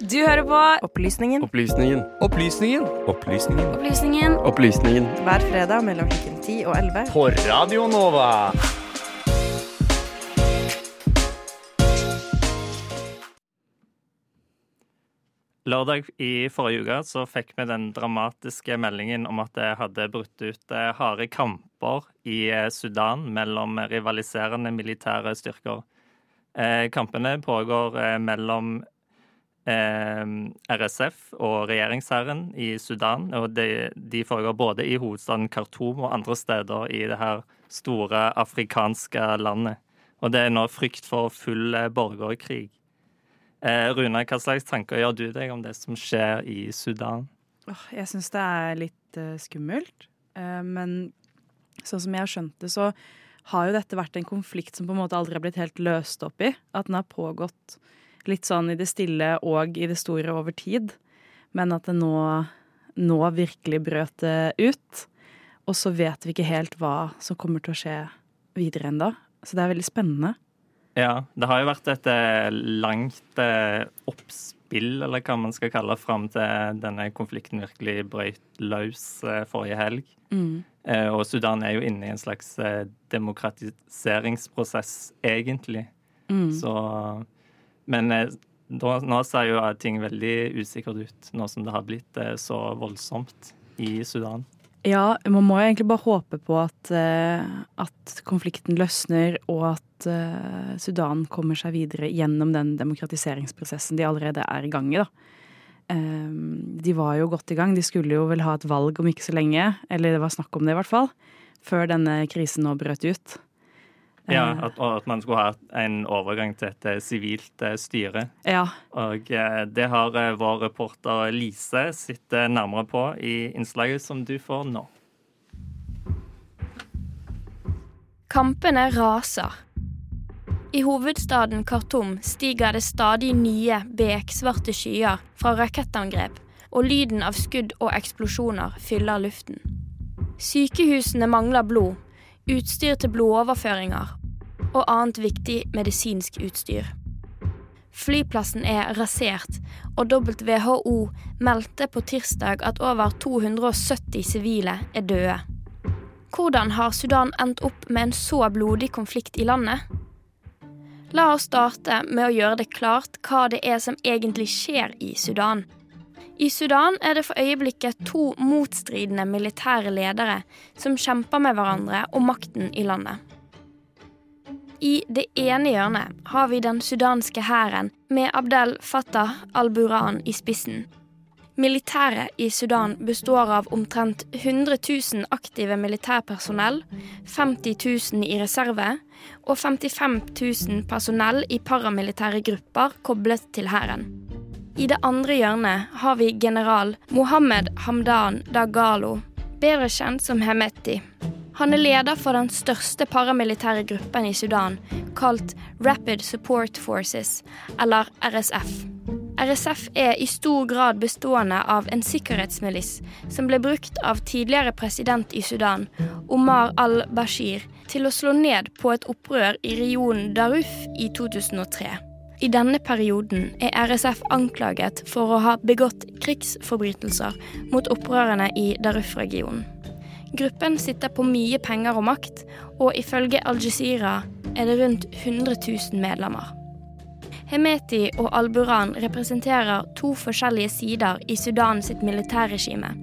Du hører på Opplysningen Opplysningen. Opplysningen Opplysningen. Opplysningen Opplysningen. hver fredag mellom klokken 10 og 11. på Radio Nova. Lørdag i forrige uke så fikk vi den dramatiske meldingen om at det hadde brutt ut eh, harde kamper i eh, Sudan mellom rivaliserende militære styrker. Eh, Kampene pågår mellom eh, RSF og regjeringshæren i Sudan. Og de, de foregår både i hovedstaden Khartoum og andre steder i det her store afrikanske landet. Og det er nå frykt for full eh, borgerkrig. Eh, Runa, hva slags tanker gjør du deg om det som skjer i Sudan? Jeg syns det er litt eh, skummelt. Eh, men sånn som jeg har skjønt det, så har jo dette vært en konflikt som på en måte aldri har blitt helt løst opp i. At den har pågått litt sånn i det stille og i det store over tid. Men at det nå, nå virkelig brøt det ut. Og så vet vi ikke helt hva som kommer til å skje videre ennå. Så det er veldig spennende. Ja, det har jo vært et eh, langt eh, oppspill, eller hva man skal kalle det, fram til denne konflikten virkelig brøt løs eh, forrige helg. Mm. Og Sudan er jo inne i en slags demokratiseringsprosess, egentlig. Så Men eh, da, nå ser jo ting veldig usikkert ut, nå som det har blitt eh, så voldsomt i Sudan. Ja, man må jo egentlig bare håpe på at, eh, at konflikten løsner, og at eh, Sudan kommer seg videre gjennom den demokratiseringsprosessen de allerede er i gang i. da. Eh, de var jo godt i gang. De skulle jo vel ha et valg om ikke så lenge, eller det var snakk om det i hvert fall, før denne krisen nå brøt ut. Ja, Eh, at, og at man skulle ha en overgang til et eh, sivilt eh, styre. ja. Og eh, det har vår reporter Lise sett eh, nærmere på i innslaget som du får nå. Kampene raser. I hovedstaden Khartoum stiger det stadig nye beksvarte skyer fra rakettangrep, og lyden av skudd og eksplosjoner fyller luften. Sykehusene mangler blod, utstyr til blodoverføringer og annet viktig medisinsk utstyr. Flyplassen er rasert, og WHO meldte på tirsdag at over 270 sivile er døde. Hvordan har Sudan endt opp med en så blodig konflikt i landet? La oss starte med å gjøre det klart hva det er som egentlig skjer i Sudan. I Sudan er det for øyeblikket to motstridende militære ledere som kjemper med hverandre om makten i landet. I det ene hjørnet har vi den sudanske hæren med Abdel Fattah al-Buran i spissen. Militæret i Sudan består av omtrent 100 000 aktive militærpersonell, 50 000 i reserve og 55 000 personell i paramilitære grupper koblet til hæren. I det andre hjørnet har vi general Mohammed Hamdan Dagalo, bedre kjent som Hemeti. Han er leder for den største paramilitære gruppen i Sudan, kalt Rapid Support Forces, eller RSF. RSF er i stor grad bestående av en sikkerhetsmilis som ble brukt av tidligere president i Sudan, Omar al-Bashir, til å slå ned på et opprør i regionen Daruf i 2003. I denne perioden er RSF anklaget for å ha begått krigsforbrytelser mot opprørerne i Daruf-regionen. Gruppen sitter på mye penger og makt, og ifølge Al Jazeera er det rundt 100 000 medlemmer. Hemeti og Al-Buran representerer to forskjellige sider i Sudan sitt militærregime,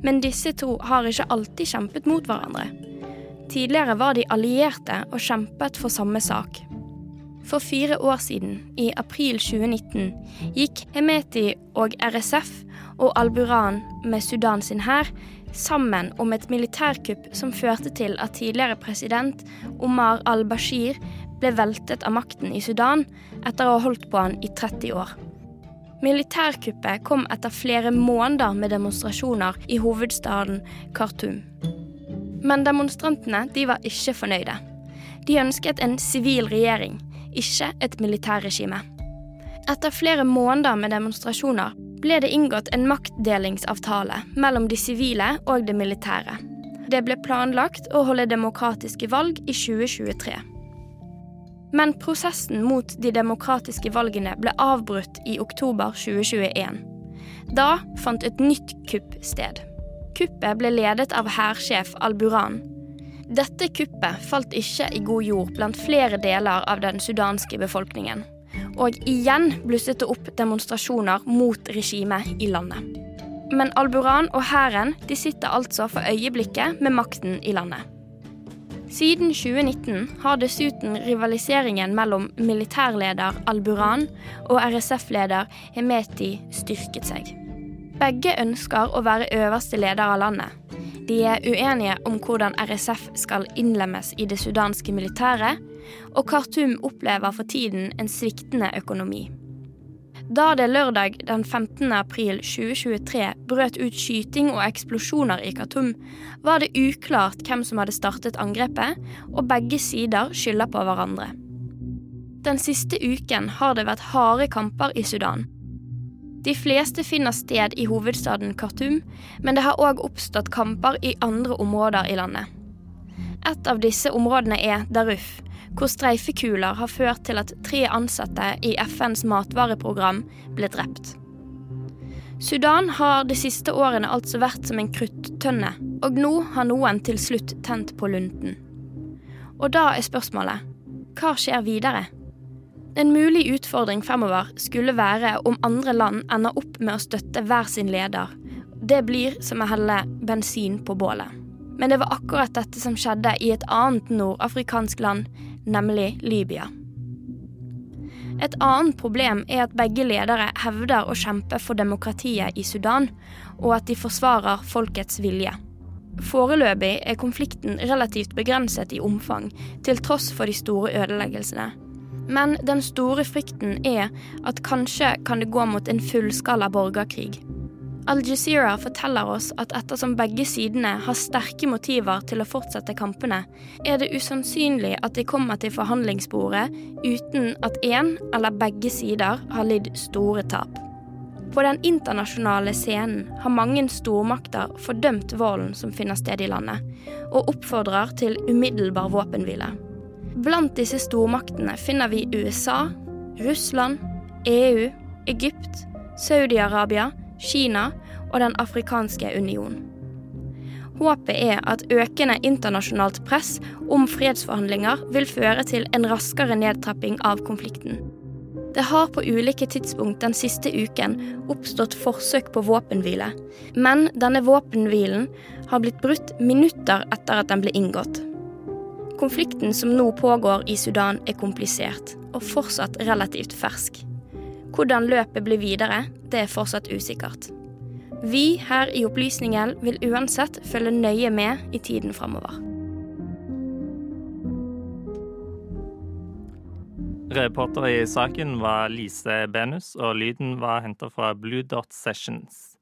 men disse to har ikke alltid kjempet mot hverandre. Tidligere var de allierte og kjempet for samme sak. For fire år siden, i april 2019, gikk Hemeti og RSF og Al-Buran med Sudan sin hær sammen om et militærkupp som førte til at tidligere president Omar al-Bashir ble veltet av makten i Sudan etter å ha holdt på han i 30 år. Militærkuppet kom etter flere måneder med demonstrasjoner i hovedstaden Khartoum. Men demonstrantene de var ikke fornøyde. De ønsket en sivil regjering, ikke et militærregime. Etter flere måneder med demonstrasjoner ble det inngått en maktdelingsavtale mellom de sivile og det militære. Det ble planlagt å holde demokratiske valg i 2023. Men prosessen mot de demokratiske valgene ble avbrutt i oktober 2021. Da fant et nytt kupp sted. Kuppet ble ledet av hærsjef Al-Buran. Dette kuppet falt ikke i god jord blant flere deler av den sudanske befolkningen. Og igjen blusset det opp demonstrasjoner mot regimet i landet. Men Al-Buran og hæren sitter altså for øyeblikket med makten i landet. Siden 2019 har dessuten rivaliseringen mellom militærleder Al-Buran og RSF-leder Hemeti styrket seg. Begge ønsker å være øverste leder av landet. De er uenige om hvordan RSF skal innlemmes i det sudanske militæret, og Khartoum opplever for tiden en sviktende økonomi. Da det lørdag den 15. april 2023 brøt ut skyting og eksplosjoner i Khartoum, var det uklart hvem som hadde startet angrepet, og begge sider skylder på hverandre. Den siste uken har det vært harde kamper i Sudan. De fleste finner sted i hovedstaden Khartoum, men det har òg oppstått kamper i andre områder i landet. Et av disse områdene er Daruf, hvor streifekuler har ført til at tre ansatte i FNs matvareprogram ble drept. Sudan har de siste årene altså vært som en kruttønne, og nå har noen til slutt tent på lunten. Og da er spørsmålet hva skjer videre? En mulig utfordring fremover skulle være om andre land ender opp med å støtte hver sin leder. Det blir som å helle bensin på bålet. Men det var akkurat dette som skjedde i et annet nordafrikansk land, nemlig Libya. Et annet problem er at begge ledere hevder å kjempe for demokratiet i Sudan, og at de forsvarer folkets vilje. Foreløpig er konflikten relativt begrenset i omfang, til tross for de store ødeleggelsene. Men den store frykten er at kanskje kan det gå mot en fullskala borgerkrig. Al-Jazeera forteller oss at ettersom begge sidene har sterke motiver til å fortsette kampene, er det usannsynlig at de kommer til forhandlingsbordet uten at én eller begge sider har lidd store tap. På den internasjonale scenen har mange stormakter fordømt volden som finner sted i landet, og oppfordrer til umiddelbar våpenhvile. Blant disse stormaktene finner vi USA, Russland, EU, Egypt, Saudi-Arabia, Kina og Den afrikanske union. Håpet er at økende internasjonalt press om fredsforhandlinger vil føre til en raskere nedtrapping av konflikten. Det har på ulike tidspunkt den siste uken oppstått forsøk på våpenhvile, men denne våpenhvilen har blitt brutt minutter etter at den ble inngått. Konflikten som nå pågår i Sudan er komplisert, og fortsatt relativt fersk. Hvordan løpet blir videre, det er fortsatt usikkert. Vi her i Opplysningen vil uansett følge nøye med i tiden framover. Reporter i saken var Lise Benus, og lyden var henta fra Blue Dot Sessions.